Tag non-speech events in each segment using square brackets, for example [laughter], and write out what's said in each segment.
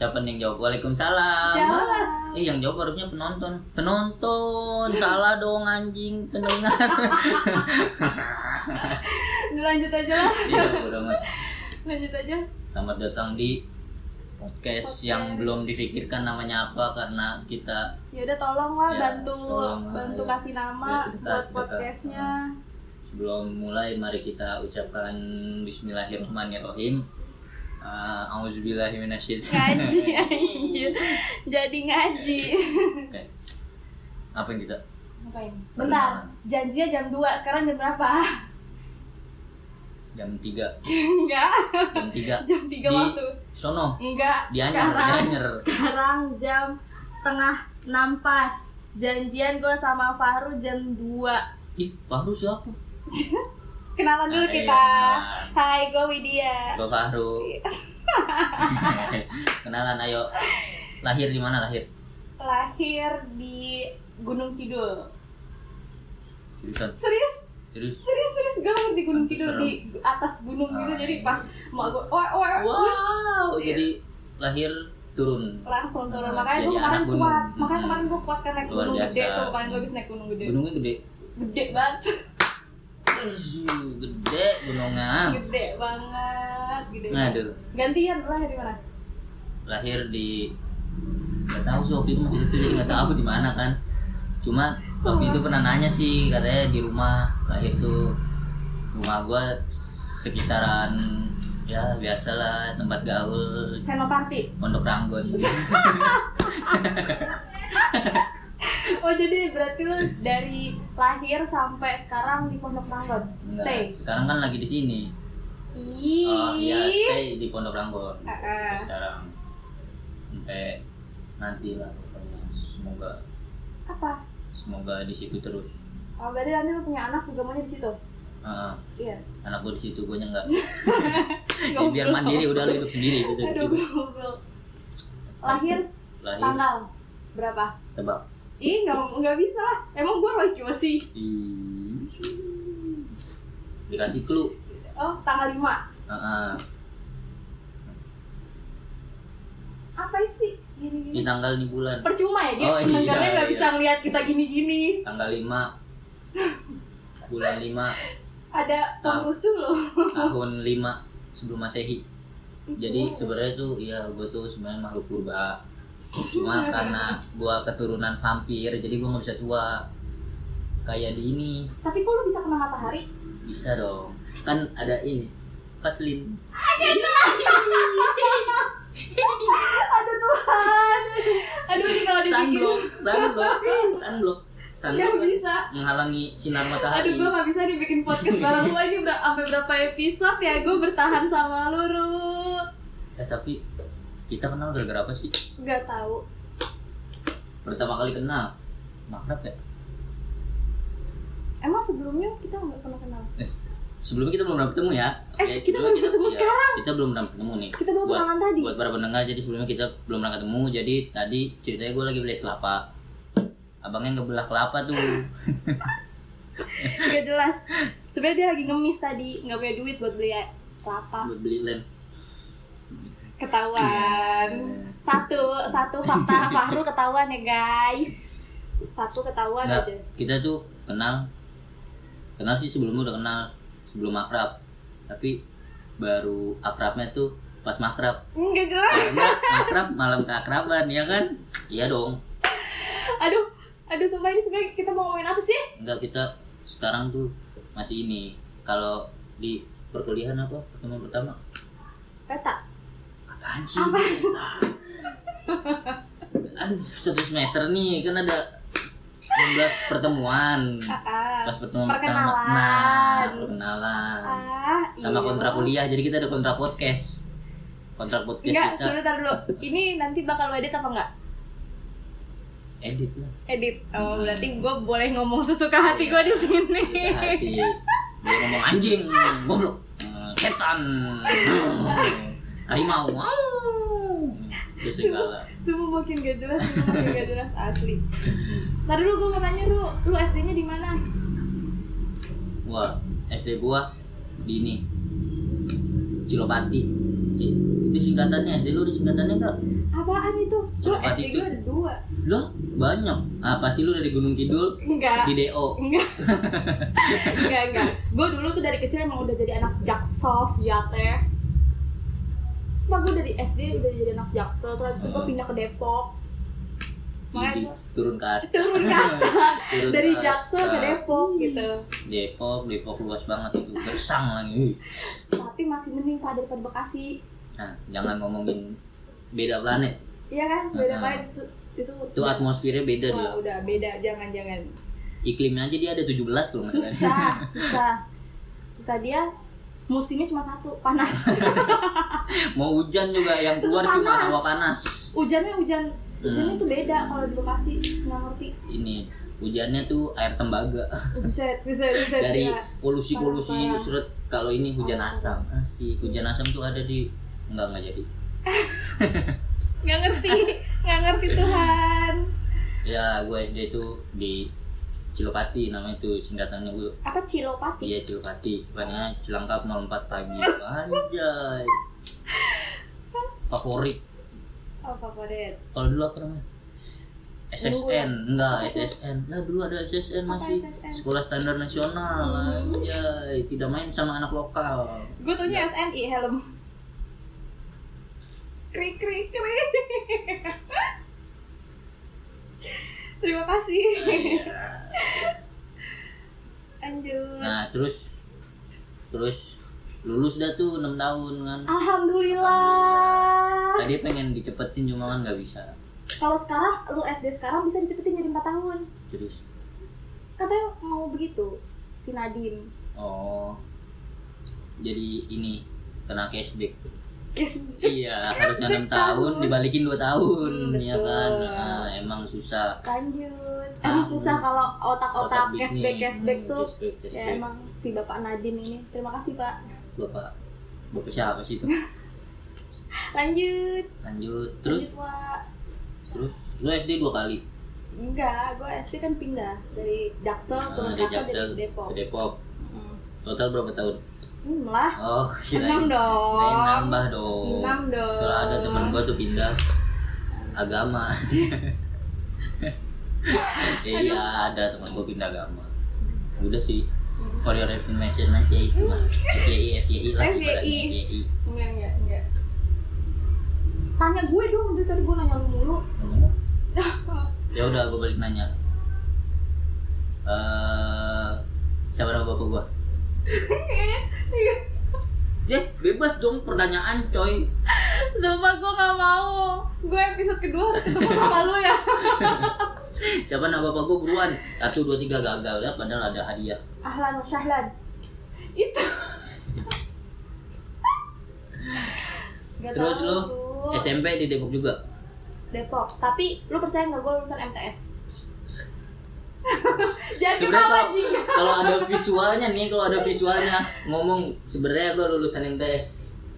Siapa nih yang jawab? Waalaikumsalam. Wah, Eh, yang jawab harusnya penonton. Penonton. Salah dong anjing pendengar. lanjut aja lah Iya, amat. lanjut aja Selamat datang di podcast, Podcast. yang belum difikirkan namanya apa karena kita ya udah tolong lah Ya, bantu tolong bantu ya. kasih nama Ya, sedekah, buat podcastnya sebelum mulai mari kita ucapkan Bismillahirrahmanirrahim. Uh, ngaji [laughs] anjir. jadi ngaji. Oke. Apa yang kita? ngapain? Bentar. Janjinya jam 2 sekarang jam berapa? Jam 3 enggak. Jam 3 jam 3 Di- waktu. Sono. Enggak Di Anyer, sekarang. di Anyer. sekarang jam setengah 6 pas. Janjian gue sama Fahru jam 2 Ih, Fahru siapa? [laughs] kenalan dulu Ah, kita. iya. hai gue Widya. Gue Fahru. [laughs] Kenalan ayo. Lahir di mana lahir? lahir di Gunung Kidul. Seriusan? Serius? Serius. Serius serius. Gue lahir di Gunung Kidul di atas gunung gitu. Ah, jadi iya. pas mau gue oh, oh, Wow Iya. Jadi lahir turun. Langsung turun. Ah, makanya gue kemarin kuat. Makanya kemarin gue kuat kan naik gunung gede tuh kemarin gue habis naik gunung gede. Gunungnya gede? Gede banget Ih, Gede gunungnya gede banget gede banget. Ngaduh gantian lahir di mana? Lahir di nggak tahu sih waktu itu masih kecil jadi nggak tahu di mana kan. Cuma waktu itu pernah nanya sih katanya di rumah lahir tuh rumah gua sekitaran ya biasalah tempat gaul. Senoparti. Pondok ranggon [laughs] [laughs] [laughs] oh jadi berarti lo dari lahir sampai sekarang di Pondok Ranggon stay? sekarang kan lagi di sini. Ih. Oh iya stay di pondok ranggon Ah, ah. sekarang. Sampai nanti lah pokoknya. Semoga. Apa? Semoga di situ terus. Oh berarti nanti lo punya anak juga maunya di situ? Ah, iya. anak gua di situ gua enggak. [laughs] Ya, biar mandiri udah lu hidup sendiri gitu aduh lahir? Lahir. Tanggal? Berapa? Tebak ih nggak nggak bisa lah. Emang gue Roy Kiyoshi Ih, dikasih clue. Oh tanggal 5 Heeh. apa sih? Gini ini gini tanggal nih bulan. Percuma ya dia Oh, iya, pendengarnya nggak iya. bisa ngeliat kita gini gini tanggal 5 bulan 5 ada pengrusuh loh. Tahun 5 sebelum masehi. Jadi sebenarnya tuh ya gue tuh sebenarnya makhluk purba cuma karena gue keturunan vampir jadi gue nggak bisa tua. Kayak di ini. Tapi kok lu bisa kena matahari? Bisa dong. Kan ada ini Vaseline aduh Tuhan. Aduh ini kalau sunblock. sunblock. Sunblock sunblock kan bisa. menghalangi sinar aduh matahari gue nggak bisa nih bikin podcast bareng lu ini ber- sampai berapa episode ya? Gue bertahan sama lu Ru. Eh tapi kita kenal gara-gara apa sih? Nggak tahu. Pertama kali kenal. Makrab ya? Emang sebelumnya kita nggak pernah kenal? Sebelumnya kita belum pernah ketemu ya? Eh, kita baru ketemu iya, sekarang. kita belum pernah ketemu nih. Kita baru Buat- kenalan tadi. buat para pendengar jadi sebelumnya kita belum pernah ketemu jadi tadi ceritanya gue lagi beli es kelapa. Abangnya ngebelah kelapa tuh. [laughs] Nggak jelas. Sebenarnya dia lagi ngemis tadi nggak punya duit buat beli kelapa. Buat beli lem ketahuan. Satu satu fakta [laughs] Fahru ketahuan ya guys. Satu ketahuan Nggak, aja. kita tuh kenal kenal sih sebelumnya udah kenal sebelum akrab. Tapi baru akrabnya tuh pas makrab. Nggak jelas. Karena makrab malam keakraban ya kan? Iya dong. Aduh aduh sumpah ini sebenarnya kita mau ngomongin apa sih? Enggak kita sekarang tuh masih ini. Kalau di perkuliahan apa? Pertemuan pertama sih Peta? aduh satu semester nih kan ada 16 pertemuan ah. pas pertemuan Perkenalan. pertama nah perkenalan ah sama iya. kontrak kuliah jadi kita ada kontrak podcast kontrak podcast Enggak, kita sebentar dulu. Ini nanti bakal edit apa enggak? edit lah Edit. Oh, Hmm. berarti gue boleh ngomong sesuka hati Iya. gue di sini. Suka hati gue ngomong anjing goblok eh, setan [laughs] harimau wow segala Semua makin gak jelas, semua makin gak jelas asli. Tadi dulu gue mau nanya lu, lu SD-nya di mana? wah SD gua di ini Cilopati Eh, itu singkatannya SD lu di singkatannya enggak Apaan itu? Cilopati SD itu. ada dua. Loh, banyak. Ah, pasti lu dari Gunung Kidul Enggak. di DO. [laughs] Enggak. enggak, enggak. Gue dulu tuh dari kecil emang udah jadi anak jaksel sejate. Sumpah gue dari SD udah jadi anak jaksel, terus itu gue Hmm. pindah ke Depok. Makanya turun kasta. turun kasta [laughs] Turun dari jaksel ke Depok gitu. Depok, Depok luas banget itu. Gersang lagi. Tapi masih mending Pak daripada Bekasi. Nah, jangan ngomongin beda planet. Iya kan? Beda Hmm. banget itu itu, atmosfernya beda Wah, dia. udah beda, jangan-jangan. Iklimnya aja dia ada 17 kalau nggak salah. Susah, [laughs] susah. Susah dia musimnya cuma satu, panas. [laughs] Mau hujan juga yang keluar Itu cuma panas. hawa panas. Hujannya hujan hujannya Hmm. tuh beda kalau di Bekasi, nggak ngerti. Ini hujannya tuh air tembaga Bisa, bisa, bisa. dari dia. polusi-polusi Parah, parah. surat kalau ini hujan Oh. asam asik hujan asam tuh ada di enggak enggak jadi [laughs] Nggak ngerti, nggak ngerti Tuhan. ya gue SD itu di Cilopati namanya itu singkatannya gue Apa Cilopati? iya Cilopati depannya Cilangkap 04 pagi anjay favorit Oh, favorit. kalau dulu apa namanya SSN enggak? SSN nah dulu ada SSN masih SSN? sekolah standar nasional Hmm. anjay tidak main sama anak lokal Gue taunya Ya. SNI helm. Krik krik krik. Terima kasih. [laughs] Lanjut. Nah terus terus lulus dah tuh 6 tahun kan. Alhamdulillah. Tadi pengen dicepetin cuma kan nggak bisa. Kalau sekarang lu SD sekarang bisa dicepetin jadi 4 tahun. Terus Katanya mau begitu si Nadim. oh jadi ini kena cashback. Iya harusnya 6 tahun dibalikin 2 tahun Hmm, ya kan. Nah, emang susah. lanjut. Ah, Emang susah kalau otak-otak cashback cashback tuh. cashback, Ya cashback. emang si Bapak Nadim ini. Terima kasih, Pak. Bapak Bapak siapa sih itu? [laughs] Lanjut. Lanjut terus Lanjut, Pak. terus lu SD dua kali. Enggak, gue SD kan pindah dari Jaksel turun Nah, dari Kasar jadi Jaksel Depok. ke Depok. Hmm. Total berapa tahun? Hmm, lah. Oh, Enam kirain. dong. Kirain nambah dong. Enam dong. Kalau ada temen gua tuh pindah agama. [laughs] iya, ada temen gua pindah agama. Udah sih. For your information aja itu mah. FYI, FYI lah FYI. FYI. Enggak, enggak, enggak. Tanya gue dong, dari tadi gue nanya lu mulu. [laughs] Ya udah, gua balik nanya. Eh, siapa nama bapak gua? Ya, bebas dong pertanyaan, coy. Sumpah gue gak mau. Gue episode kedua harus ketemu sama lu ya. [laughs] Siapa nama bapak gua buruan? Satu, dua, tiga gagal ya, padahal ada hadiah. Ahlan wa syahlan. Itu. Gak Terus lu. SMP di Depok juga. Depok. Tapi lu percaya nggak gue lulusan MTS? [laughs] Jangan Sebenarnya ketawa kalau, ada [laughs] visualnya nih, kalau ada visualnya ngomong sebenarnya gue lulusan MTS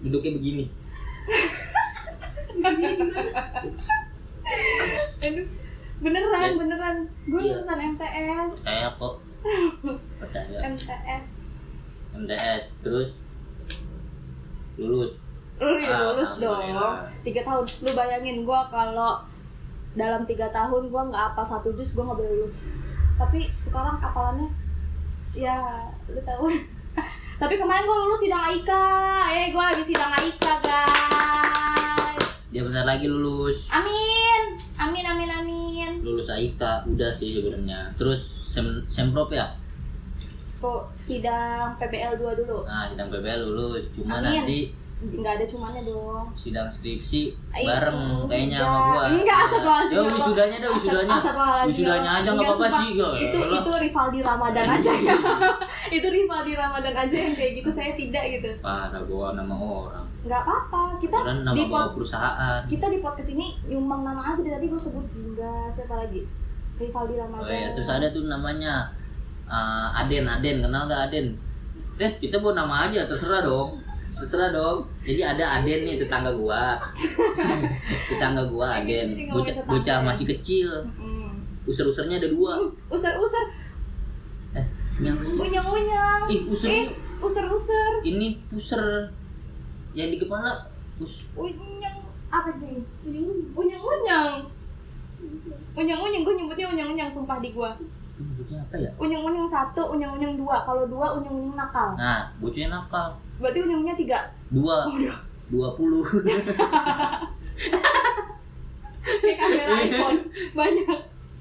duduknya begini. Aduh. Beneran, Ya. beneran. Gue Iya. lulusan MTS. Percaya kok. Percaya. MTS. MTS terus lulus. Lu ya lulus dong. Tiga tahun. Lu bayangin gue kalau dalam tiga tahun gue nggak apal satu jus gue nggak boleh lulus. Tapi sekarang apalannya ya lu tahu. [laughs] Tapi kemarin gue lulus sidang Aika. Eh gue lagi sidang Aika guys. Dia bentar lagi lulus. Amin. Amin amin amin. Lulus AIKA udah sih sebenarnya. Terus sem semprop ya. Kok sidang PBL 2 dulu. Nah, sidang PBL lulus. Cuma Amin. nanti Nggak ada cumannya dong. sidang skripsi bareng kayaknya sama gua. Enggak, astagfirullahaladzim. Ya wisudanya dah wisudanya. Wisudanya aja nggak Enggak, apa-apa sih. Ya, itu elah. itu Rivaldi Ramadan aja ya. [laughs] itu Rivaldi Ramadan aja yang kayak gitu saya tidak gitu. Parah gua nama orang. Nggak apa-apa. Kita Kira nama di bawa perusahaan. kita di podcast ini nyumbang nama aja tadi gue sebut Jingga siapa lagi? Rivaldi Ramadan. Oh iya, terus ada tuh namanya uh, Aden, Aden, kenal gak Aden? Eh, kita bawa nama aja, terserah dong. Terserah dong. Jadi ada Aden nih tetangga gua. [laughs] tetangga gua Aden. Bocah, bocah masih kecil. Mm. User-usernya ada dua. Usar-usar, Eh, ini apa sih? unyang-unyang. Ih, user Eh, usar-usar. ini puser yang di kepala. Pus. Unyang. apa sih unyang unyang unyang unyang gue nyebutnya unyang unyang sumpah di gua Itu bocahnya apa ya unyang unyang satu unyang unyang dua kalau dua unyang unyang nakal nah bocahnya nakal berarti unyang tiga? Dua. Dua puluh. [laughs] Kayak kamera iPhone. Banyak.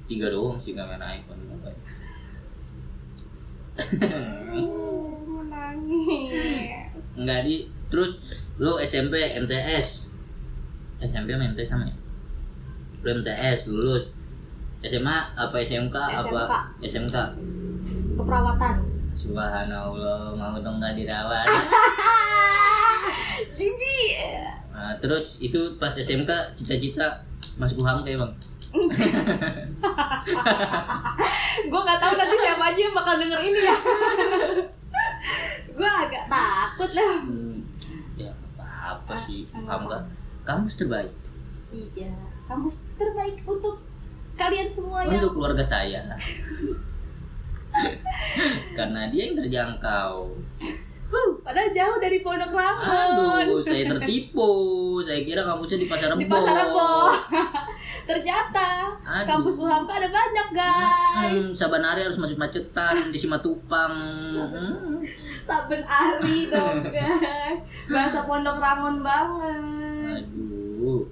Tiga doang sih kamera iPhone Mau nangis. Enggak di. Terus lu SMP MTS SMP sama MTS sama ya? Lu MTS lulus. SMA apa SMK, apa SMK keperawatan Subhanallah mau dong nggak dirawat? [laughs] Jiji nah, terus itu pas SMK cita-cita masuk UHAM kayak bang? [laughs] Gue nggak tahu nanti siapa aja yang bakal denger ini ya. [laughs] Gue agak takut lah. Hmm, ya apa apa sih Ah, UHAM apa? kan kampus terbaik. Iya kampus terbaik untuk kalian semua yang untuk keluarga saya [laughs] karena dia yang terjangkau Huh, padahal jauh dari Pondok Rangon aduh saya tertipu saya kira kampusnya di pasar di Rebo pasar Rebo [laughs] ternyata Aduh. kampus Uhamka ada banyak Hmm, guys sabanari harus macet-macetan di Simatupang. [laughs] Hmm. saben hari dong guys bahasa Pondok Rangon banget Aduh.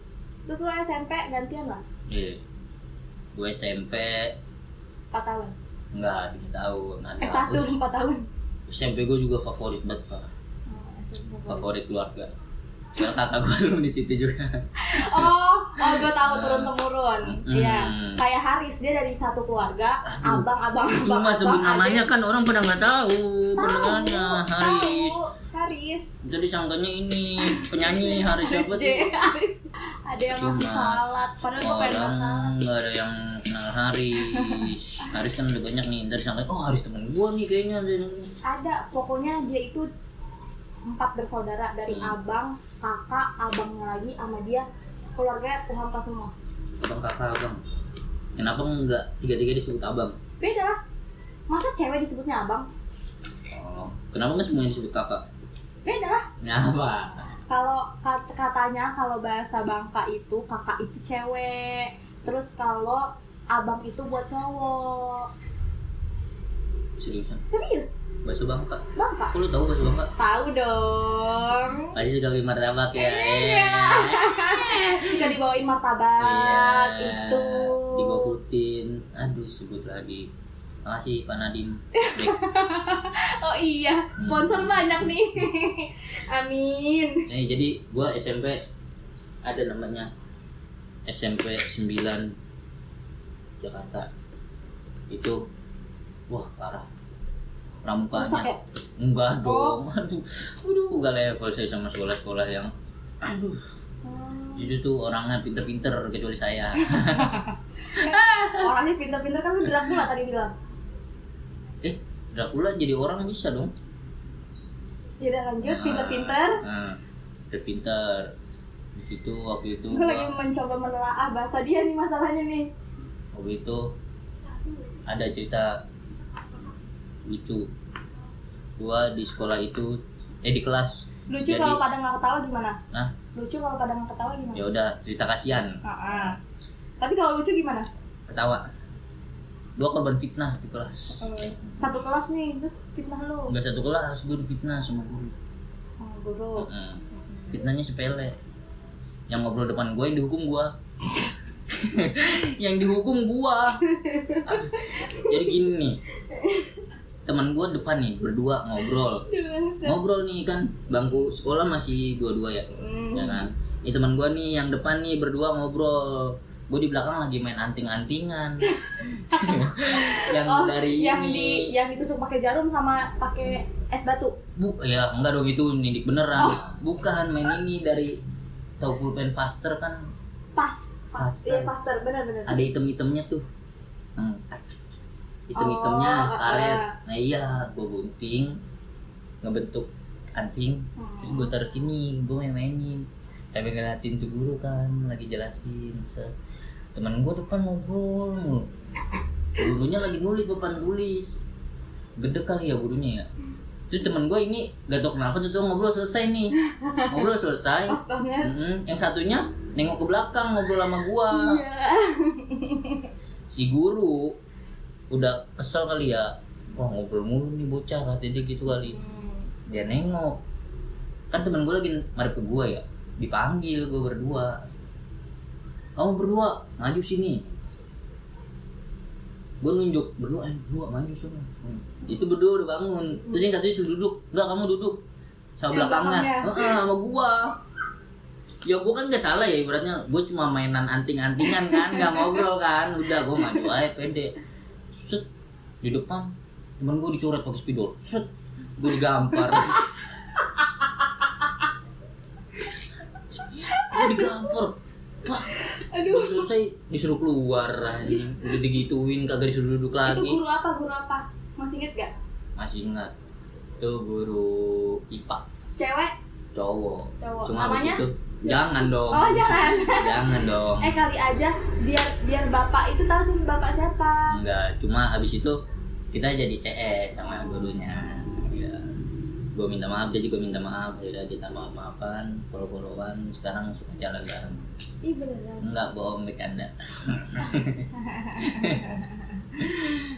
terus lo SMP gantian lah Iya. Gue SMP 4 tahun enggak tiga tahun. Ada. S1 Us, 4 tahun SMP gue juga favorit banget pak. Oh. Favorit keluarga. Soal kakak gue lu di situ juga. Oh, oh gue tahu turun temurun. Mm. Iya, kayak Haris dia dari satu keluarga, Aduh. abang, abang, abang. Cuma sebut abang, namanya adik. kan orang pada nggak tahu pendengarnya Haris. tahu, Haris. Jadi sangkanya ini penyanyi Haris siapa tuh? Haris. Ada yang ngasih Cuma salad, padahal gue pengen orang makan. nggak ada yang kenal Haris Haris kan udah banyak nih dari sangka oh Haris temen gua nih kayaknya Ada, pokoknya dia itu empat bersaudara dari Hmm. abang, kakak, abangnya lagi sama dia keluarga Uhamka semua. abang kakak abang kenapa enggak tiga-tiga disebut abang Beda. Masa cewek disebutnya abang? oh kenapa nggak semuanya disebut kakak Beda lah. kenapa kalau kat- katanya kalau bahasa Bangka itu kakak itu cewek terus kalau abang itu buat cowok seriusan. Serius? Bahasa bangka. Bangka? Kok lu tahu bahasa bangka? Tahu dong. Kasih sekali martabak ya. Iya. [laughs] jika dibawain martabak Iya. itu. Digokutin aduh sebut lagi. Makasih Pak Nadim [laughs] oh iya sponsor banyak nih. [laughs] Amin. Eh, jadi gua SMP ada namanya SMP 9 Jakarta. Itu wah parah. Pramukanya. rusak ya Enggak Oh. dong. Aduh. Aduh, enggak level saya sama sekolah-sekolah yang aduh. Hmm. Itu tuh orangnya pinter-pinter kecuali saya. [laughs] orangnya pinter-pinter kan lu Dracula tadi bilang eh, Dracula jadi orang bisa dong. udah lanjut pinter-pinter Nah, pinter-pinter. Di situ waktu itu gue lagi mencoba menelaah bahasa dia nih masalahnya nih waktu itu ada cerita lucu. Gua di sekolah itu eh di kelas. Lucu Jadi- kalau pada nggak ketawa gimana? Hah? lucu kalau pada nggak ketawa gimana? Ya udah cerita kasihan. Ah, ah. tapi kalau lucu gimana? Ketawa. Gua korban fitnah di kelas. Satu kelas nih terus fitnah lu? Enggak satu kelas gua difitnah sama guru. Oh, guru? Heeh. fitnahnya sepele. Yang ngobrol depan gua yang dihukum gua. [laughs] Yang dihukum gua. Aduh. [laughs] jadi gini nih teman gua depan nih berdua ngobrol. Ngobrol nih kan bangku sekolah masih dua-dua ya? Hmm. ya kan? Ini teman gua nih yang depan nih berdua ngobrol. Gue di belakang lagi main anting-antingan. [laughs] Yang Oh, dari yang ini. di yang ditusuk pakai jarum sama pakai es batu? Bu ya enggak dong itu nindik beneran. Oh. bukan main ini dari tahu pulpen faster kan? Pas pas Faster. iya faster benar benar ada item-itemnya tuh. Hmm. Item-itemnya Oh, karet ah. nah iya gue gunting ngebentuk anting Hmm. terus gue taruh sini gue main-mainin sambil ngeliatin tuh guru kan lagi jelasin se teman gue depan ngobrol mulu. gurunya lagi nulis depan tulis gede kali ya gurunya ya terus teman gue ini gak tau kenapa tuh, tuh ngobrol selesai nih ngobrol selesai banget Mm-mm. yang satunya nengok ke belakang ngobrol sama gua Iya. si guru udah kesel kali ya. Wah ngobrol mulu nih bocah kata dia gitu kali. Hmm. dia nengok. Kan temen gue lagi marip ke gue ya. Dipanggil gue berdua. Kamu berdua maju sini. Gue nunjuk berdua eh berdua maju sana. Hmm. itu berdua udah bangun. Terus yang katanya suruh duduk. Enggak kamu duduk. Sama belakangnya. Heeh, sama gua. Ya gua kan gak salah ya ibaratnya. Gue cuma mainan anting-antingan kan nggak ngobrol kan. Udah gue maju aja pede di depan temen gue dicoret pakai spidol set gue digampar gue digampar pak Aduh. selesai disuruh keluar anjing udah digituin kagak disuruh duduk Itu lagi guru apa? Guru apa? Masih inget gak? masih ingat itu guru IPA Cewek? cowok Cowok. cuma Namanya? itu jangan dong. Oh jangan. [laughs] jangan dong. Eh kali aja biar biar bapak itu tahu sih bapak siapa. enggak cuma habis itu kita jadi CS sama gurunya. Ya. Gue minta maaf dia juga minta maaf. Ya kita maaf maafan follow followan sekarang suka jalan bareng. Ih beneran. enggak bohong bercanda [laughs]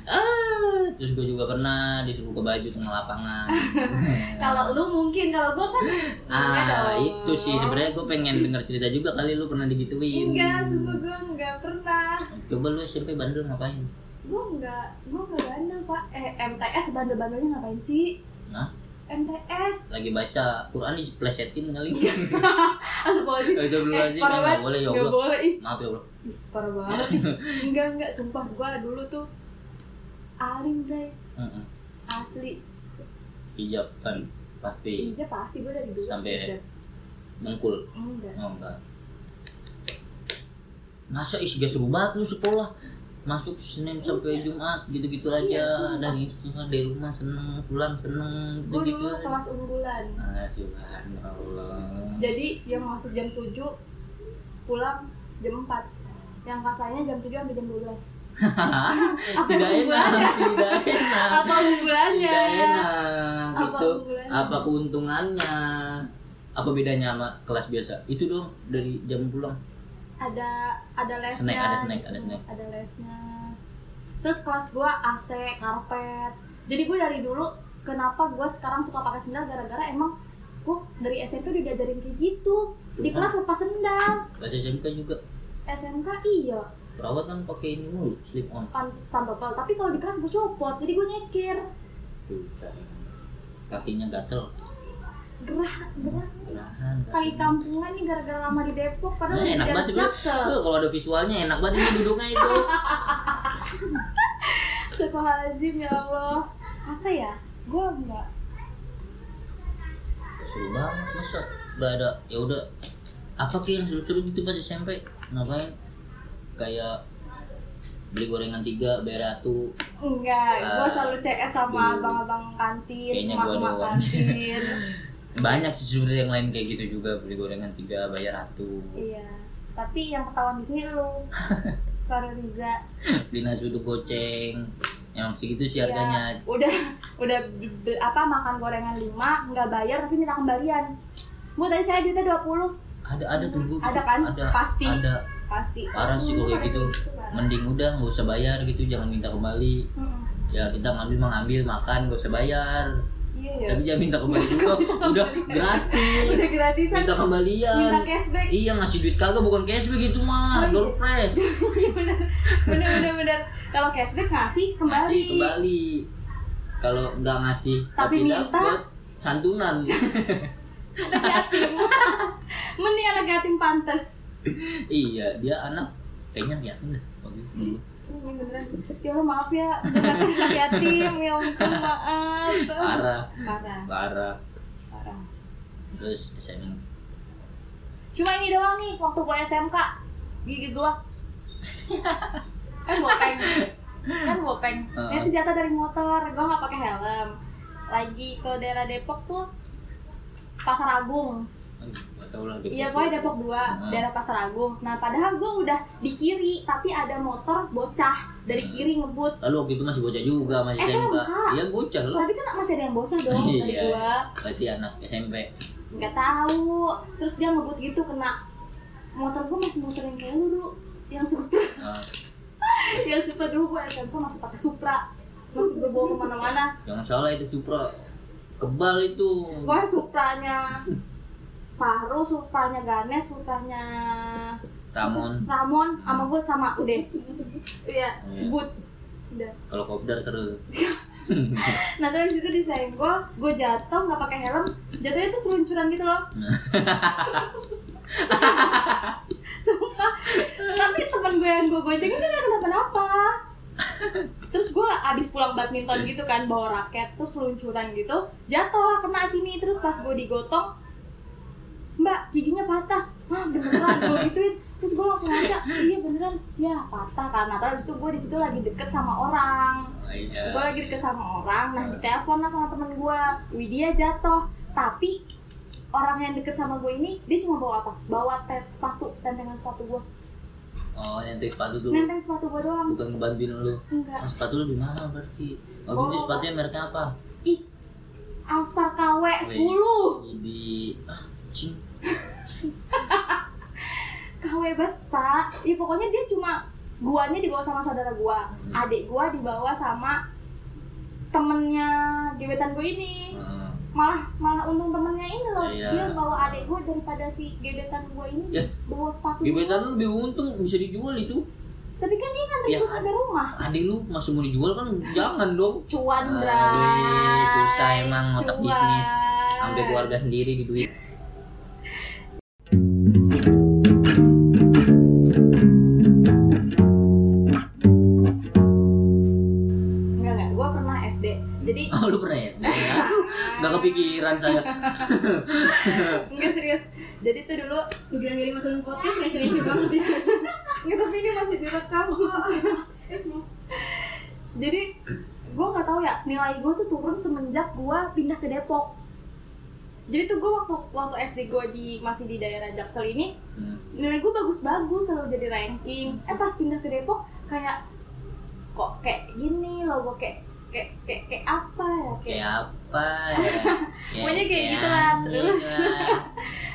ah terus gue juga pernah disuruh ke baju tengah lapangan [laughs] Kalau lu mungkin kalau gua kan ah itu sih sebenarnya gue pengen denger cerita juga kali lu pernah digituin Enggak, sumpah gua enggak pernah. coba lu SMP bandel ngapain Gua enggak, gua enggak bandel, Pak. Eh, MTS bandel-bandelnya ngapain sih? Nah? MTS. lagi baca Quran diplesetin kali [laughs] Astagfirullahaladzim. Astagfirullahaladzim, Eh, parah nggak banget. boleh, ya Nggak Allah. boleh, maaf ya Allah Ih, parah banget. enggak, enggak, sumpah gua dulu tuh alim, Bray. Mm-mm. Asli. hijab kan pasti Ija pasti gua dari dulu. Sampai- hijab. dengkul Enggak. oh enggak masa isi gak seru banget lu sekolah masuk Senin sampai Jumat gitu-gitu aja Iya, sumpah. dari dari rumah seneng pulang seneng Gua gitu-gitu dulu kelas unggulan. ah subhanallah Jadi yang masuk jam 7 pulang jam 4. Yang kasarnya jam 7 sampai jam 12. [laughs] Apa tidak enak tidak enak Apa hubungannya? tidak enak Apa gitu hubungannya? apa keuntungannya apa bedanya sama kelas biasa itu dong dari jam pulang Ada ada lesnya. Snack, ada snack, gitu. ada snack. Ada lesnya. Terus kelas gua AC, karpet. Jadi gua dari dulu kenapa gua sekarang suka pakai sendal gara-gara emang gua dari SMP udah diajarin kayak gitu. Di Tuh. kelas lepas sendal. pas SMK juga SMK iya, perawat kan pakai ini mulu slip on pan pantopel. Tapi kalau di kelas gua copot, jadi gua nyekir. susah kakinya gatel Gerah, gerah. gerahan Kaki kampungan nih gara-gara lama di Depok padahal Nah, enak banget sih. Tuh, kalau ada visualnya enak banget ini duduknya itu. [laughs] Astagfirullahaladzim ya Allah. Apa ya? Gua enggak Seru banget masa gak ada ya udah apa sih yang seru-seru gitu pas SMP ngapain kayak beli gorengan tiga bayar ratu enggak. Gua Ah, selalu CS sama abang-abang kantin, doang. kantin. [laughs] banyak sih sebenarnya yang lain kayak gitu juga beli gorengan tiga bayar ratu iya. Tapi yang ketahuan di sini lu. [laughs] Farul Riza. beli nasi uduk goceng yang segitu sih Iya. harganya Udah udah be- apa makan gorengan 5 nggak bayar tapi minta kembalian. Bu tadi saya duitnya 20. ada ada tuh Bu. Ada kan? ada Pasti. ada Pasti. Parah sih kalau kayak gitu. Mending udah nggak usah bayar gitu jangan minta kembali Mm-mm. ya kita ngambil mah ngambil makan gak usah bayar Iya. Ya. tapi jangan minta kembali juga. [laughs] Udah gratis. Udah gratisan. minta kembalian Minta cashback. iya ngasih duit kagak bukan cashback gitu mah. Oh, iya. door prize. [laughs] Bener bener bener bener kalau cashback ngasih kembali. Ngasih kembali. Kalau nggak ngasih Tapi minta? dapet santunan. [laughs] Anak yatim mending anak yatim pantes iya dia anak kayaknya yatim deh itu. Ini beneran ya Allah maaf ya. Anak yatim ya ampun maaf. Parah. Parah. Parah. Parah. Terus SM cuma ini doang nih waktu gua SMK gigi gua. [laughs] Kan bopeng kan bopeng Heeh. itu jatuh dari motor. Gua nggak pakai helm. Lagi ke daerah Depok tuh Pasar Agung Depok. Iya pokoknya Depok 2, Hmm. daerah Pasar Agung. Nah padahal gue udah di kiri, tapi ada motor bocah dari kiri ngebut. lalu waktu itu masih bocah juga masih SMK SMK. iya bocah lah Tapi kan masih ada yang bocah dong dari Iya. gua. berarti anak SMP Nggak tahu. Terus dia ngebut gitu kena motor gue masih motor yang kayak lu dulu yang Supra Ah, [laughs] yang Supra dulu gue SMK masih pakai Supra masih gue bawa ke mana-mana jangan salah itu Supra kebal itu Pokoknya Supranya Faru, Supranya Ganes, Supranya Ramon. Ramon, sama gue sama udah Iya, sebut. Udah. [laughs] Kalau kopdar seru Nah terus itu desain gue, gue jatuh nggak pakai helm Jatuhnya tuh seluncuran gitu loh. [laughs] Sumpah. Tapi temen gue yang gue gonceng itu gak kenapa-napa. Terus gue abis pulang badminton gitu kan Bawa raket, terus seluncuran gitu Jatuh lah kena sini. Terus pas gue digotong Mbak, giginya patah. Wah beneran gue gituin Terus gue langsung ngaca Iya beneran. Ya patah kan Nah terus itu gue di situ lagi deket sama orang. Oh, iya. gue lagi deket sama orang nah ditelepon lah sama temen gue Widya jatuh. Tapi orang yang deket sama gue ini dia cuma bawa apa? Bawa tet sepatu tentengan sepatu gue oh nyentuh sepatu tuh. Nenteng sepatu gue doang. Bukan ngebantuin lu. Enggak. Ah, sepatu lu di mana berarti. Waktu Oh. itu sepatunya mereknya apa? Ih Alstar KW 10 di ah, cing [laughs] KW banget pak. Ya pokoknya dia cuma guanya dibawa sama saudara gua. Adik gua dibawa sama temennya gebetan gue ini. Ah, malah malah untung temennya ini loh. Iya. dia bawa adik gue daripada si gebetan gue ini. Ya. bawa sepatu. Gebetan lu lebih untung bisa dijual itu. Tapi kan dia nganterin Ya. gue sampai rumah. adik lu masih mau dijual kan jangan dong. Cuan bray. susah emang otak Cuan. bisnis. sampai keluarga sendiri di duit [laughs] kepikiran saya. [laughs] Enggak serius. Jadi tuh dulu Lu bilang jadi masukin podcast nggak cerita banget ya enggak tapi ini masih direkam kok. Jadi gue nggak tahu ya nilai gue tuh turun semenjak gue pindah ke Depok. Jadi tuh gue waktu waktu SD gue di masih di daerah Jaksel ini Hmm. nilai gue bagus-bagus selalu jadi ranking. Eh pas pindah ke Depok kayak kok kayak gini loh gue kayak kayak kayak kayak apa ya? Kayak kayak apa ya? Pokoknya [laughs] kayak gitu lah, anjing terus.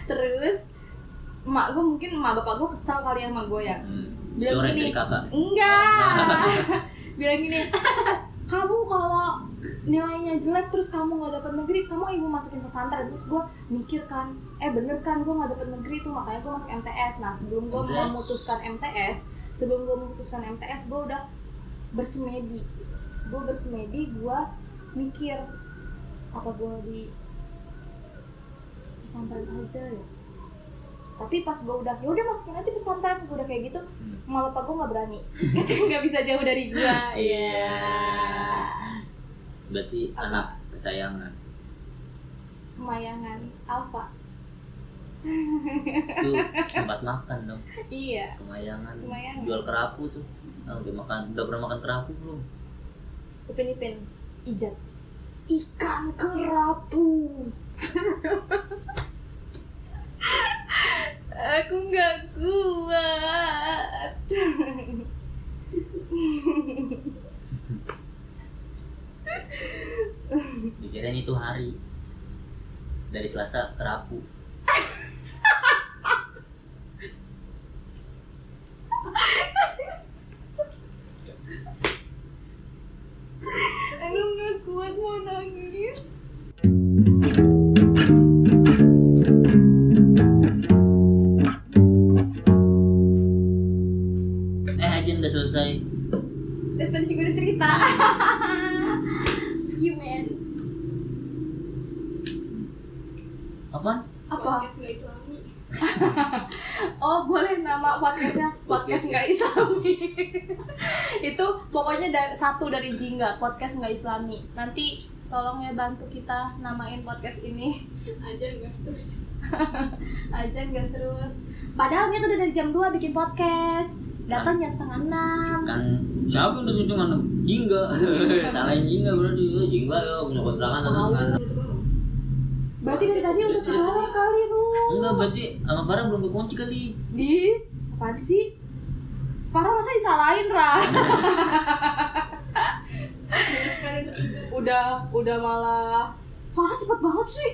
terus [laughs] emak gue mungkin emak bapak gue kesal kali ya sama gue ya. Hmm. Bilang coret gini. enggak. [laughs] Bilang gini kamu kalau nilainya jelek terus kamu nggak dapet negeri kamu ibu masukin pesantren. Terus gue mikir kan eh bener kan gue nggak dapet negeri tuh makanya gue masuk MTS nah sebelum gue memutuskan MTS sebelum gue memutuskan MTS gue udah bersemedi gue bersemedi gue mikir apa gue di pesantren aja ya? Tapi pas gue udah ya udah masukin aja pesantren gue udah kayak gitu Hmm. malah bapak gue nggak berani. [laughs] Nggak bisa jauh dari gue iya. Berarti Apa? anak kesayangan. Kemayangan alfa. Itu tempat makan dong. Iya. Kemayangan. Kemayangan. jual kerapu tuh. Udah makan udah pernah makan kerapu belum ipin ipin. Ijat. Ikan kerapu. Aku nggak kuat. Dikirain itu hari. Dari Selasa kerapu Jingga podcast nggak islami. Nanti tolong ya bantu kita namain podcast ini. [laughs] Aja nggak terus [laughs] aja gas terus padahal dia tuh udah dari jam 2 bikin podcast. Datang jam setengah enam. Kan siapa yang udah terus dengan jingga. [laughs] Salahin jingga berarti. Oh, jingga ya punya kontrakan atau kan berarti dari tadi udah keluar kali lu enggak berarti sama Farah belum kekunci kali. Di apaan sih? Farah masa disalahin Ra udah udah malah Farah cepet banget sih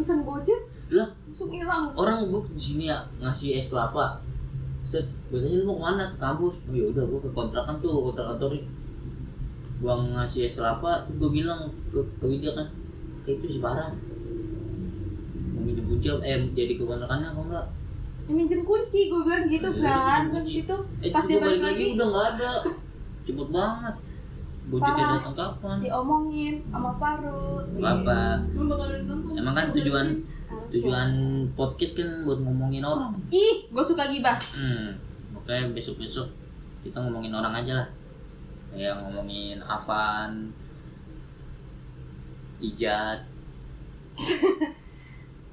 pesan gojek. Lah langsung hilang. orang gue di sini ya ngasih es kelapa. Set gue tanya lu mau ke mana ke kampus. Oh yaudah gue ke kontrakan tuh kontrakan kantor gue ngasih es kelapa gue bilang ke, ke Widya kan eh, itu si parah mau minjem kunci eh jadi ke kontrakannya apa enggak? Ya, minjem kunci gue bilang gitu Iya, kan. kunci. itu eh pas dia balik balik lagi lagi. udah nggak ada. Cepet banget Parah. datang kapan diomongin sama Parut apa Emang kan tujuan tujuan podcast kan buat ngomongin orang ih gue suka gibah Hmm, makanya besok-besok kita ngomongin orang aja lah. Kayak ngomongin Avan, Ijat. [laughs]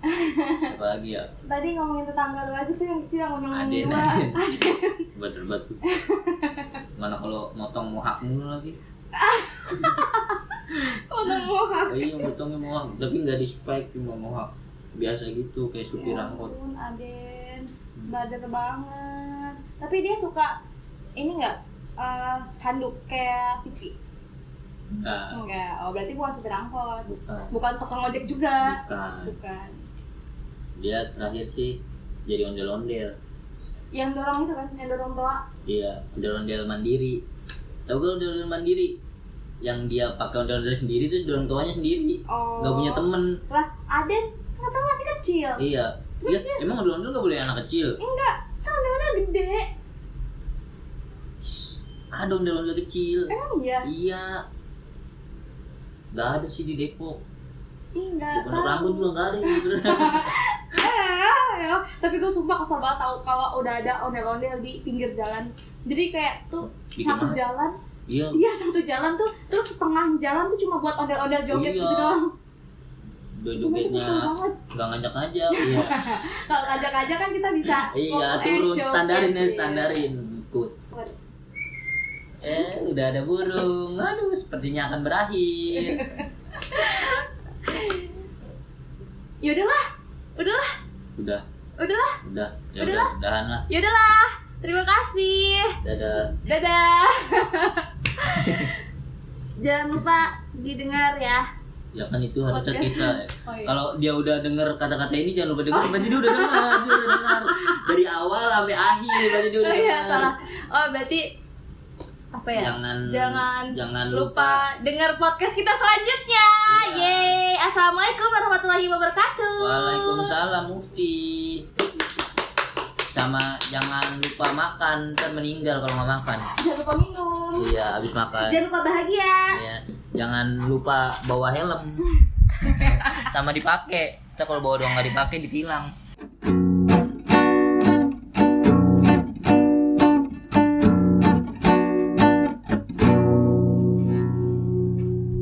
Siapa lagi ya? tadi ngomongin tetangga lu aja tuh yang kecil yang ngomongin Aden, gua Aden. Debat-debat tuh. [laughs] Mana kalau motong mohak mulu lagi? Untung mohak Oh iya motongnya mohak, tapi nggak di spike cuma mohak biasa gitu kayak supir Ya angkot. ampun, Aden. Bader banget. Tapi dia suka ini nggak? Eh, handuk kayak Vivi Enggak, enggak oh berarti bukan supir angkot. Bukan. bukan tukang ojek juga. Bukan. bukan. Dia terakhir sih jadi ondel-ondel. yang dorong itu kan? Yang dorong toa Iya, ondel-ondel mandiri. Tahu gak ondel-ondel mandiri? Yang dia pakai ondel-ondel sendiri tuh dorong tuanya sendiri. oh Gak punya temen. lah Aden nggak tahu masih kecil Iya. Iya, emang ondel-ondel gak boleh anak kecil. enggak kan udah gede Ada ondel-ondel kecil. emang iya Iya. Gak ada sih di Depok. Ih, enggak Pondok Ranggon juga gak ada ya. [laughs] tapi gue sumpah kesel banget tau kalau udah ada ondel-ondel di pinggir jalan jadi kayak tuh Bikin satu jalan Iya. iya satu jalan tuh terus setengah jalan tuh cuma buat ondel-ondel joget Iya. gitu doang jogetnya kesel banget gak ngajak-ngajak. [laughs] Iya. kalau ngajak-ngajak kan kita bisa Iya, turun joget, standarin ya, iya. standarin. Ikut. Eh, udah ada burung. Aduh, sepertinya akan berakhir. [laughs] ya udahlah udahlah Udah, udahlah udah. Ya Udah udah, udahan lah. ya udahlah terima kasih Dadah. dadah [laughs] jangan lupa didengar ya Ya kan itu harusnya kita. [laughs] Oh, iya. Kalau dia udah denger kata-kata ini jangan lupa denger. Berarti dia udah dengar, [laughs] dia udah dengar dari awal sampai akhir. Berarti dia udah oh iya dengar. salah oh berarti apa ya Jangan jangan jangan lupa lupa. dengar podcast kita selanjutnya. Iya. Yeay. Assalamualaikum warahmatullahi wabarakatuh. Waalaikumsalam Mufti. Sama jangan lupa makan, ntar meninggal kalau nggak makan. Jangan lupa minum. Iya, habis makan. Jangan lupa bahagia. Iya. Jangan lupa bawa helm. [laughs] Sama dipakai. Kita kalau bawa doang nggak dipakai ditilang.